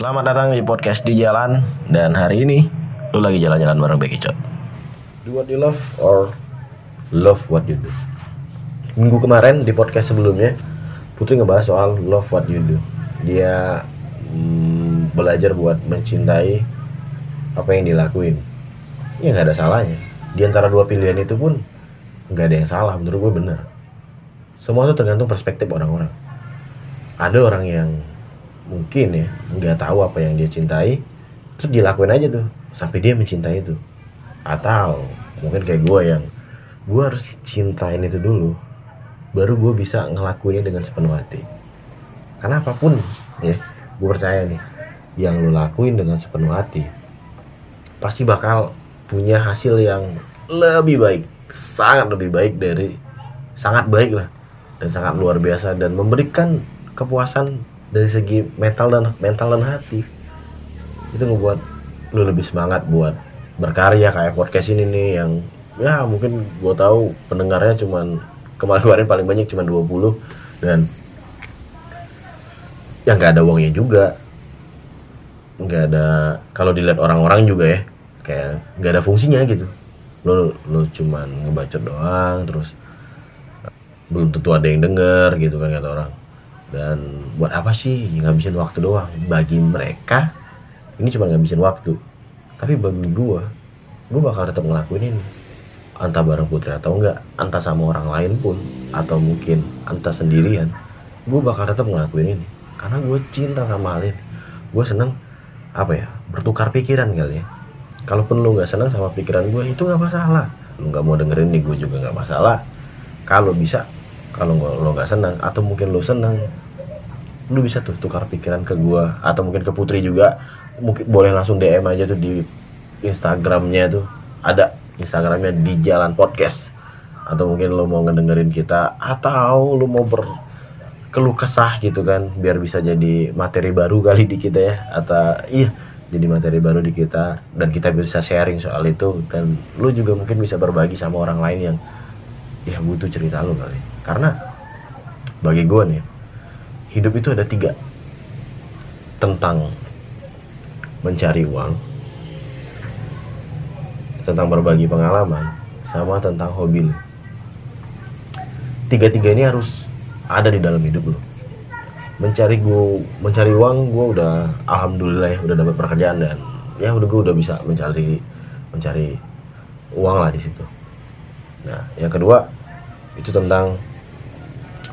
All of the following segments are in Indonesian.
Selamat datang di podcast di jalan dan hari ini lu lagi jalan-jalan bareng Becky Cot. Do what you love or love what you do. Minggu kemarin di podcast sebelumnya Putri ngebahas soal love what you do. Dia mm, belajar buat mencintai apa yang dilakuin. Ya nggak ada salahnya. Di antara dua pilihan itu pun nggak ada yang salah menurut gue bener. Semua itu tergantung perspektif orang-orang. Ada orang yang mungkin ya nggak tahu apa yang dia cintai. Terus dilakuin aja tuh sampai dia mencintai itu. Atau mungkin kayak gue yang gue harus cintain itu dulu baru gue bisa ngelakuinnya dengan sepenuh hati. Karena apa pun ya gue percaya nih yang lu lakuin dengan sepenuh hati pasti bakal punya hasil yang lebih baik sangat lebih baik dari sangat baik lah dan sangat luar biasa dan memberikan kepuasan dari segi mental dan mental dan hati. Itu ngebuat lu lebih semangat buat berkarya kayak podcast ini nih yang ya mungkin gue tahu pendengarnya cuman kemarin-kemarin paling banyak cuma 20 dan ya nggak ada uangnya juga. Nggak ada kalau dilihat orang-orang juga ya kayak nggak ada fungsinya gitu. Lo lo cuman ngebacot doang terus belum tentu ada yang denger gitu kan kata orang dan buat apa sih? Ngabisin waktu doang. Bagi mereka ini cuma ngabisin waktu. Tapi bagi gue gue bakal tetap ngelakuin ini. Entah bareng putri atau enggak entah sama orang lain pun atau mungkin entah sendirian gue bakal tetap ngelakuin ini. Karena gue cinta sama hal ini. Gue seneng apa ya bertukar pikiran kali ya. Kalaupun lu nggak seneng sama pikiran gue itu nggak masalah. Lu nggak mau dengerin nih gue juga nggak masalah. Kalau bisa kalau lo nggak senang atau mungkin lo senang lu bisa tuh tukar pikiran ke gua atau mungkin ke Putri juga. Mungkin boleh langsung DM aja tuh di Instagramnya tuh. Ada Instagramnya di Jalan Podcast. Atau mungkin lo mau ngedengerin kita atau lo mau berkeluh kesah gitu kan biar bisa jadi materi baru kali di kita ya. Atau iya jadi materi baru di kita dan kita bisa sharing soal itu. Dan lo juga mungkin bisa berbagi sama orang lain yang ya butuh cerita lo kali karena bagi gue nih hidup itu ada tiga. Tentang mencari uang tentang berbagi pengalaman sama tentang hobi lo tiga-tiga ini harus ada di dalam hidup lo mencari gue mencari uang gue udah alhamdulillah ya udah dapat pekerjaan dan ya udah gue udah bisa mencari mencari uang lah di situ. Nah yang kedua itu tentang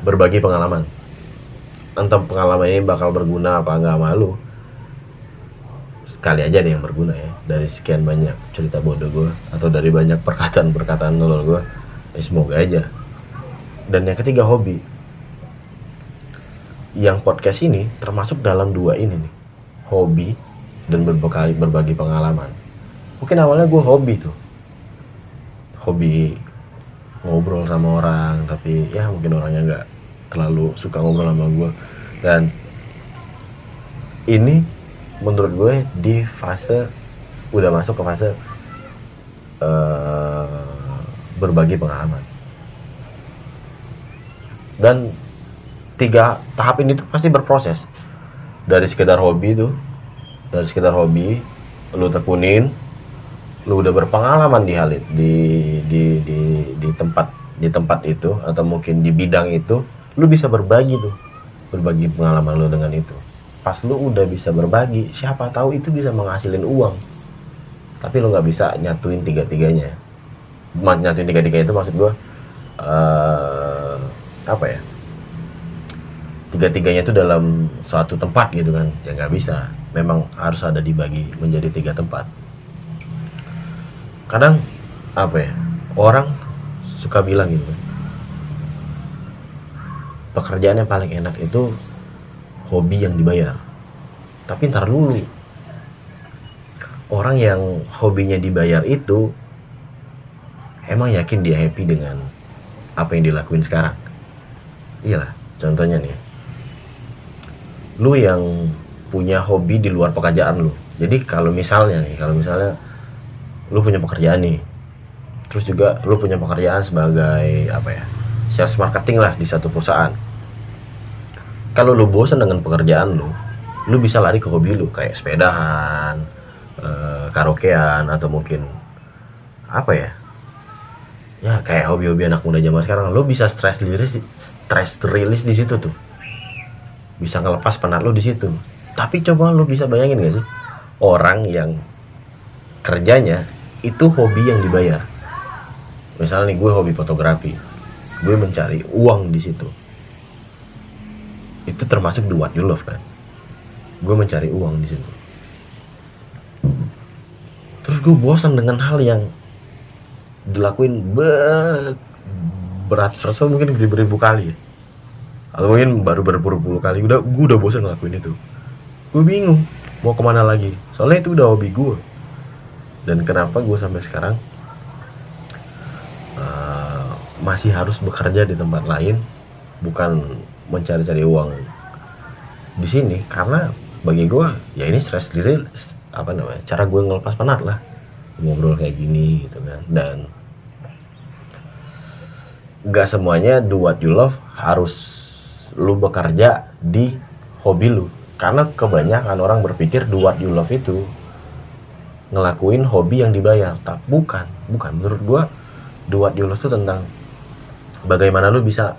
berbagi pengalaman. Entah pengalaman ini bakal berguna apa enggak malu sekali aja deh yang berguna ya dari sekian banyak cerita bodoh gue atau dari banyak perkataan-perkataan nolol gue ya semoga aja. Dan yang ketiga hobi. Yang podcast ini termasuk dalam dua ini nih. Hobi dan berbagi berbagi pengalaman. Mungkin awalnya gue hobi tuh. Hobi ngobrol sama orang tapi ya mungkin orangnya nggak terlalu suka ngobrol sama gue dan ini menurut gue di fase udah masuk ke fase uh, berbagi pengalaman. Dan tiga tahap ini tuh pasti berproses. Dari sekedar hobi tuh dari sekedar hobi lu tekunin lu udah berpengalaman di hal itu di di di di tempat di tempat itu atau mungkin di bidang itu lu bisa berbagi tuh berbagi pengalaman lu dengan itu. Pas lu udah bisa berbagi siapa tahu itu bisa menghasilin uang. Tapi lu nggak bisa nyatuin tiga tiganya nyatuin tiga tiga itu maksud gua uh, apa ya? Tiga tiganya itu dalam suatu tempat gitu kan ya nggak bisa. Memang harus ada dibagi menjadi tiga tempat kadang apa ya orang suka bilang gitu. Pekerjaan yang paling enak itu hobi yang dibayar. Tapi ntar dulu orang yang hobinya dibayar itu emang yakin dia happy dengan apa yang dilakuin sekarang. Iyalah contohnya nih. Lu yang punya hobi di luar pekerjaan lu. Jadi kalau misalnya nih kalau misalnya lu punya pekerjaan nih. Terus juga lu punya pekerjaan sebagai apa ya sales marketing lah di satu perusahaan. Kalau lu bosan dengan pekerjaan lu lu bisa lari ke hobi lu kayak sepedahan eh, karaokean atau mungkin apa ya ya kayak hobi-hobi anak muda zaman sekarang. Lu bisa stress rilis stress rilis di situ tuh. Bisa ngelepas penat lu di situ. Tapi coba lu bisa bayangin gak sih? Orang yang kerjanya itu hobi yang dibayar. Misalnya nih gue hobi fotografi. Gue mencari uang di situ. Itu termasuk do what you love kan? Gue mencari uang di situ. Terus gue bosan dengan hal yang dilakuin be berat serasa mungkin beribu-ribu kali ya. Atau mungkin baru berpuluh-puluh kali. Udah gue udah bosan ngelakuin itu. Gue bingung mau ke mana lagi. Soalnya itu udah hobi gue dan kenapa gue sampai sekarang uh, masih harus bekerja di tempat lain bukan mencari-cari uang di sini? Karena bagi gue ya ini stress diri apa namanya cara gue ngelepas penat lah. Ngobrol kayak gini gitu kan. Dan gak semuanya do what you love harus lu bekerja di hobi lu. Karena kebanyakan orang berpikir do what you love itu ngelakuin hobi yang dibayar. Tak bukan bukan. Menurut gua you love itu tentang bagaimana lu bisa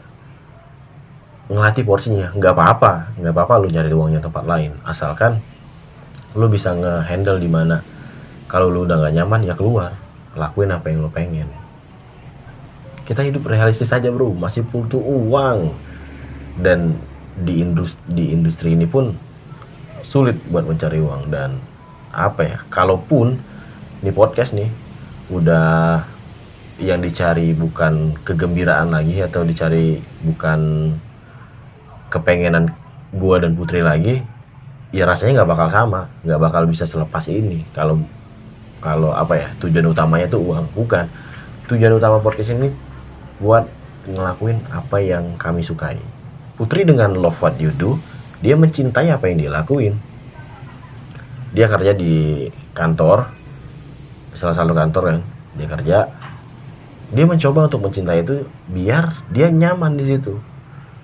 ngelatih porsinya. Nggak apa-apa nggak apa-apa lu nyari uangnya tempat lain. Asalkan lu bisa ngehandle di mana. Kalau lu udah nggak nyaman ya keluar. Lakuin apa yang lu pengen. Kita hidup realistis aja bro. Masih butuh uang. Dan di industri di industri ini pun sulit buat mencari uang. Dan apa ya kalaupun ini podcast nih udah yang dicari bukan kegembiraan lagi atau dicari bukan kepengenan gua dan putri lagi ya rasanya nggak bakal sama nggak bakal bisa selepas ini. Kalau kalau apa ya tujuan utamanya itu uang bukan. Tujuan utama podcast ini buat ngelakuin apa yang kami sukai. Putri dengan love what you do dia mencintai apa yang dia lakuin dia kerja di kantor salah satu kantor kan. Dia kerja. Dia mencoba untuk mencintai itu biar dia nyaman di situ.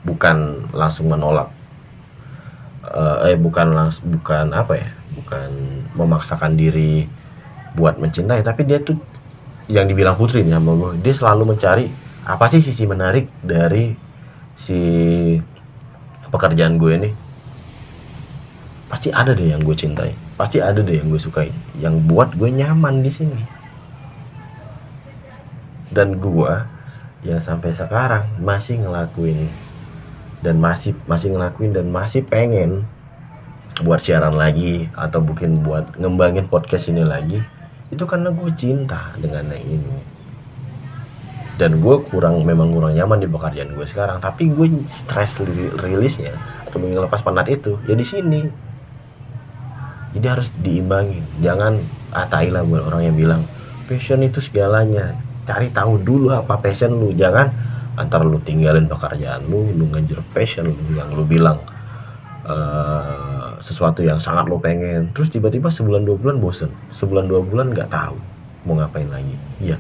Bukan langsung menolak. Uh, eh bukan langsung bukan apa ya? Bukan memaksakan diri buat mencintai tapi dia tuh yang dibilang putri nih sama gue dia selalu mencari apa sih sisi menarik dari si pekerjaan gue ini. Pasti ada deh yang gue cintai pasti ada deh yang gue sukai. Yang buat gue nyaman di sini. Dan gue yang sampai sekarang masih ngelakuin. Dan masih masih ngelakuin dan masih pengen buat siaran lagi atau mungkin buat ngembangin podcast ini lagi. Itu karena gue cinta dengan yang ini. Dan gue kurang memang kurang nyaman di pekerjaan gue sekarang. Tapi gue stress rilisnya atau lepas penat itu. Ya di sini jadi harus diimbangin. Jangan ah lah buat orang yang bilang passion itu segalanya. Cari tahu dulu apa passion lu. Jangan antara lu tinggalin pekerjaan lu lu ngejar passion lu yang lu bilang uh, sesuatu yang sangat lu pengen. Terus tiba-tiba sebulan dua bulan bosen. Sebulan dua bulan nggak tahu mau ngapain lagi. Iya.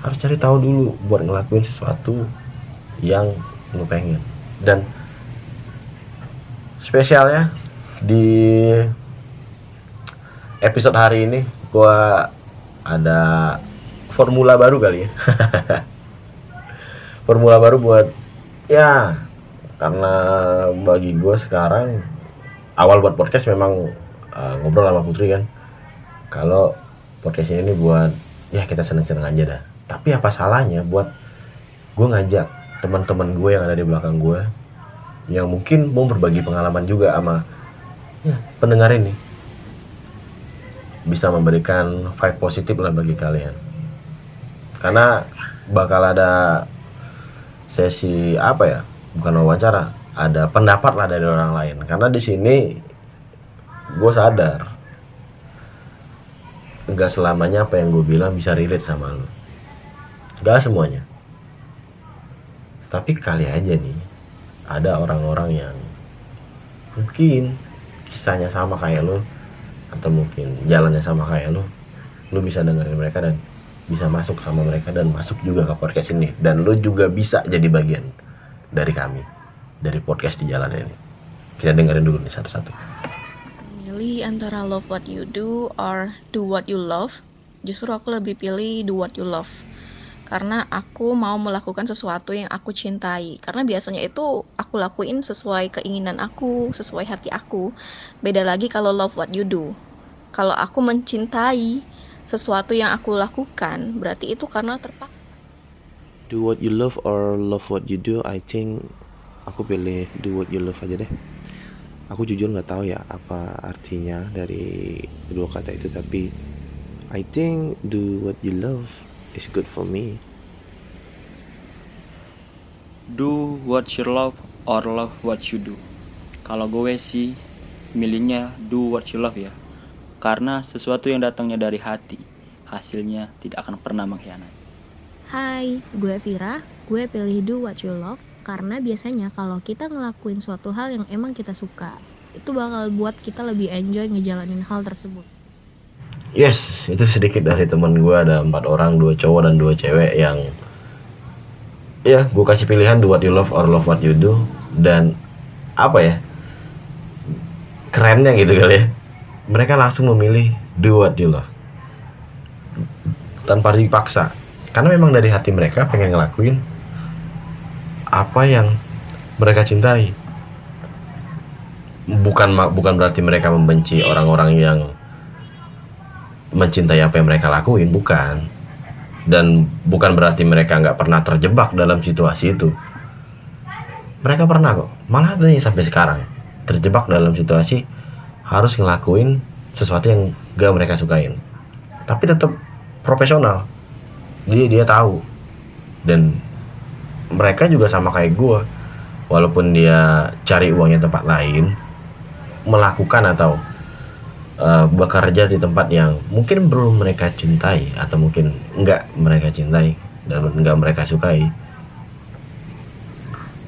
Harus cari tahu dulu buat ngelakuin sesuatu yang lu pengen. Dan spesialnya di episode hari ini gua ada formula baru kali ya. Formula baru buat ya karena bagi gue sekarang awal buat podcast memang uh, ngobrol sama Putri kan. Kalau podcast ini buat ya kita seneng-seneng aja dah. Tapi apa salahnya buat gue ngajak teman-teman gue yang ada di belakang gue yang mungkin mau berbagi pengalaman juga sama ya, pendengar ini bisa memberikan vibe positif lah bagi kalian. Karena bakal ada sesi apa ya? Bukan wawancara ada pendapat lah dari orang lain. Karena di sini gue sadar nggak selamanya apa yang gue bilang bisa relate sama lo nggak semuanya. Tapi kali aja nih ada orang-orang yang mungkin kisahnya sama kayak lo atau mungkin jalannya sama kayak lo lo bisa dengerin mereka dan bisa masuk sama mereka dan masuk juga ke podcast ini dan lo juga bisa jadi bagian dari kami dari podcast di jalan ini kita dengerin dulu nih satu-satu Milih antara love what you do or do what you love. Justru aku lebih pilih do what you love. Karena aku mau melakukan sesuatu yang aku cintai. Karena biasanya itu aku lakuin sesuai keinginan aku, sesuai hati aku. Beda lagi kalau love what you do. Kalau aku mencintai sesuatu yang aku lakukan, berarti itu karena terpaksa. Do what you love or love what you do, I think aku pilih do what you love aja deh aku jujur nggak tahu ya apa artinya dari kedua kata itu tapi I think do what you love is good for me do what you love or love what you do kalau gue sih milihnya do what you love ya karena sesuatu yang datangnya dari hati hasilnya tidak akan pernah mengkhianati Hai, gue Vira. Gue pilih do what you love karena biasanya kalau kita ngelakuin suatu hal yang emang kita suka, itu bakal buat kita lebih enjoy ngejalanin hal tersebut. Yes, itu sedikit dari teman gue ada empat orang, dua cowok dan dua cewek yang ya gue kasih pilihan do what you love or love what you do. Dan apa ya kerennya gitu kali ya. Mereka langsung memilih do what you love. Tanpa dipaksa. Karena memang dari hati mereka pengen ngelakuin apa yang mereka cintai. Bukan bukan berarti mereka membenci orang-orang yang mencintai apa yang mereka lakuin bukan. Dan bukan berarti mereka nggak pernah terjebak dalam situasi itu. Mereka pernah kok. Malah yang sampai sekarang terjebak dalam situasi harus ngelakuin sesuatu yang gak mereka sukain. Tapi tetap profesional. Dia dia tahu. Dan mereka juga sama kayak gue walaupun dia cari uangnya tempat lain melakukan atau uh, bekerja di tempat yang mungkin belum mereka cintai atau mungkin enggak mereka cintai dan enggak mereka sukai.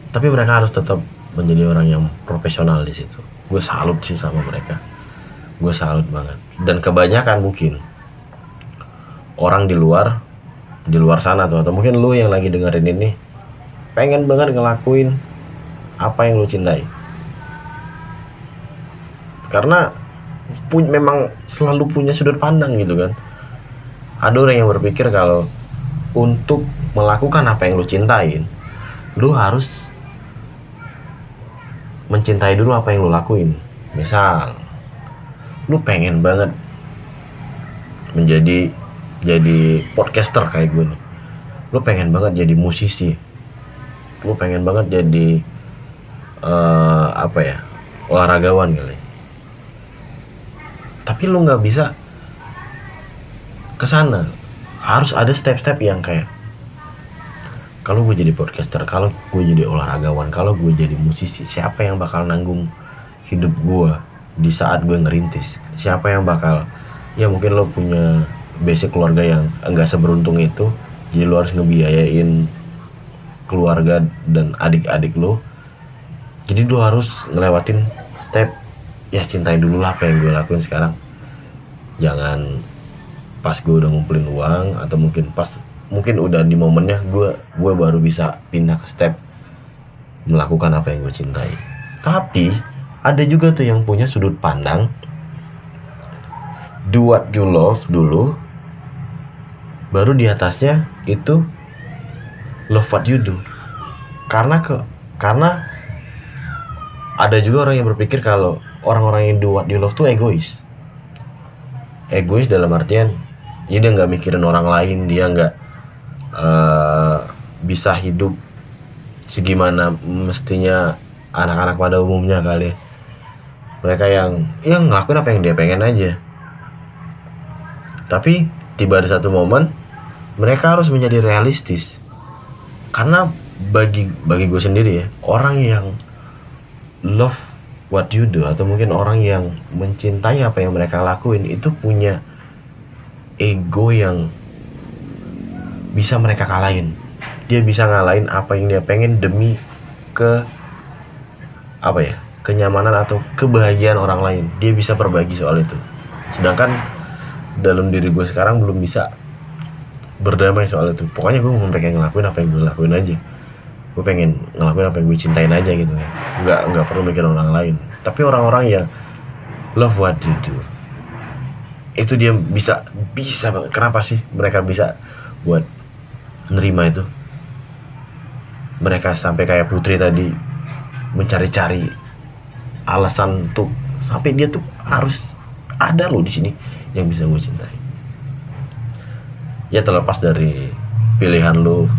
Tapi mereka harus tetap menjadi orang yang profesional di situ. Gue salut sih sama mereka. Gue salut banget. Dan kebanyakan mungkin orang di luar di luar sana tuh atau mungkin lu yang lagi dengerin ini pengen banget ngelakuin apa yang lu cintai. Karena pu memang selalu punya sudut pandang gitu kan. Ada orang yang berpikir kalau untuk melakukan apa yang lu cintain lu harus mencintai dulu apa yang lu lakuin. Misal lu pengen banget menjadi jadi podcaster kayak gue nih. Lu pengen banget jadi musisi. Lu pengen banget jadi uh, apa ya olahragawan kali tapi lu nggak bisa ke sana harus ada step-step yang kayak kalau gue jadi podcaster kalau gue jadi olahragawan kalau gue jadi musisi siapa yang bakal nanggung hidup gue di saat gue ngerintis? Siapa yang bakal ya mungkin lo punya basic keluarga yang enggak seberuntung itu jadi lo harus ngebiayain keluarga dan adik-adik lo. Jadi lo harus ngelewatin step ya cintai dulu lah apa yang gue lakuin sekarang. Jangan pas gue udah ngumpulin uang atau mungkin pas mungkin udah di momennya gue gue baru bisa pindah ke step melakukan apa yang gue cintai. Tapi ada juga tuh yang punya sudut pandang. Do what you love dulu baru di atasnya itu love what you do. Karena ke karena ada juga orang yang berpikir kalau orang-orang yang do what you love tuh egois. Egois dalam artian ya dia nggak mikirin orang lain dia nggak uh, bisa hidup segimana mestinya anak-anak pada umumnya kali. Mereka yang yang ngelakuin apa yang dia pengen aja. Tapi tiba di satu momen mereka harus menjadi realistis. Karena bagi bagi gue sendiri ya orang yang love what you do atau mungkin orang yang mencintai apa yang mereka lakuin itu punya ego yang bisa mereka kalahin. Dia bisa ngalahin apa yang dia pengen demi ke apa ya kenyamanan atau kebahagiaan orang lain. Dia bisa berbagi soal itu. Sedangkan dalam diri gue sekarang belum bisa berdamai soal itu. Pokoknya gue mau pengen ngelakuin apa yang gue lakuin aja gue pengen ngelakuin apa yang gue cintain aja gitu ya. Nggak nggak perlu mikir orang lain. Tapi orang-orang yang love what you do itu dia bisa bisa kenapa sih mereka bisa buat nerima itu? Mereka sampai kayak putri tadi mencari-cari alasan untuk sampai dia tuh harus ada loh di sini yang bisa gue cintai. Ya terlepas dari pilihan lo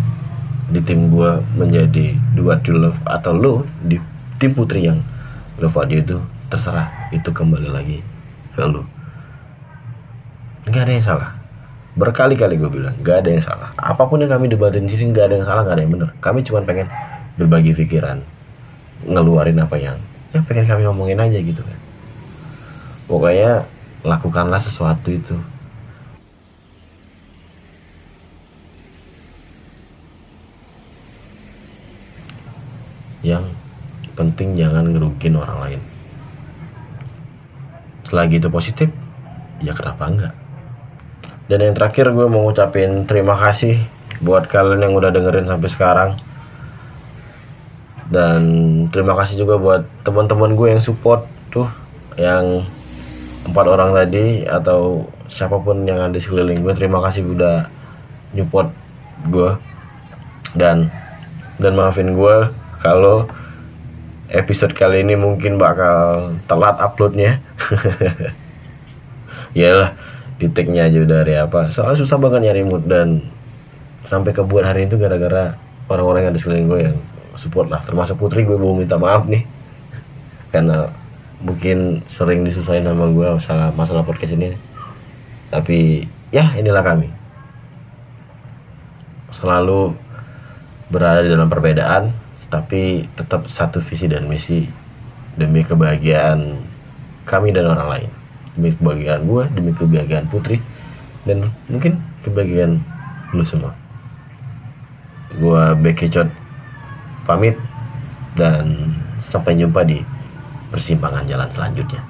di tim gue menjadi do what you love atau lo di tim putri yang love what you do terserah itu kembali lagi ke lo. Nggak ada yang salah. Berkali-kali gue bilang nggak ada yang salah. Apa pun yang kami debatin di sini nggak ada yang salah nggak ada yang benar. Kami cuma pengen berbagi pikiran ngeluarin apa yang yang pengen kami ngomongin aja gitu kan. Pokoknya lakukanlah sesuatu itu yang penting jangan ngerugin orang lain. Selagi itu positif ya kenapa enggak? Dan yang terakhir gue mau ngucapin terima kasih buat kalian yang udah dengerin sampai sekarang. Dan terima kasih juga buat teman-teman gue yang support tuh yang empat orang tadi atau siapa pun yang ada di sekeliling gue terima kasih udah nyupport gue dan dan maafin gue kalau episode kali ini mungkin bakal telat uploadnya. Ya di tag-nya aja udah hari apa. Soalnya susah banget nyari mood dan sampai kebuat hari itu gara-gara orang-orang yang ada sekeliling gue yang support lah. Termasuk putri gue mau minta maaf nih. Karena mungkin sering disusahin sama gue masalah masalah podcast ini. Tapi ya inilah kami. Selalu berada di dalam perbedaan tapi tetap satu visi dan misi. Demi kebahagiaan kami dan orang lain. Demi kebahagiaan gue demi kebahagiaan putri dan mungkin kebahagiaan lu semua. Gue Bekecot pamit dan sampai jumpa di persimpangan jalan selanjutnya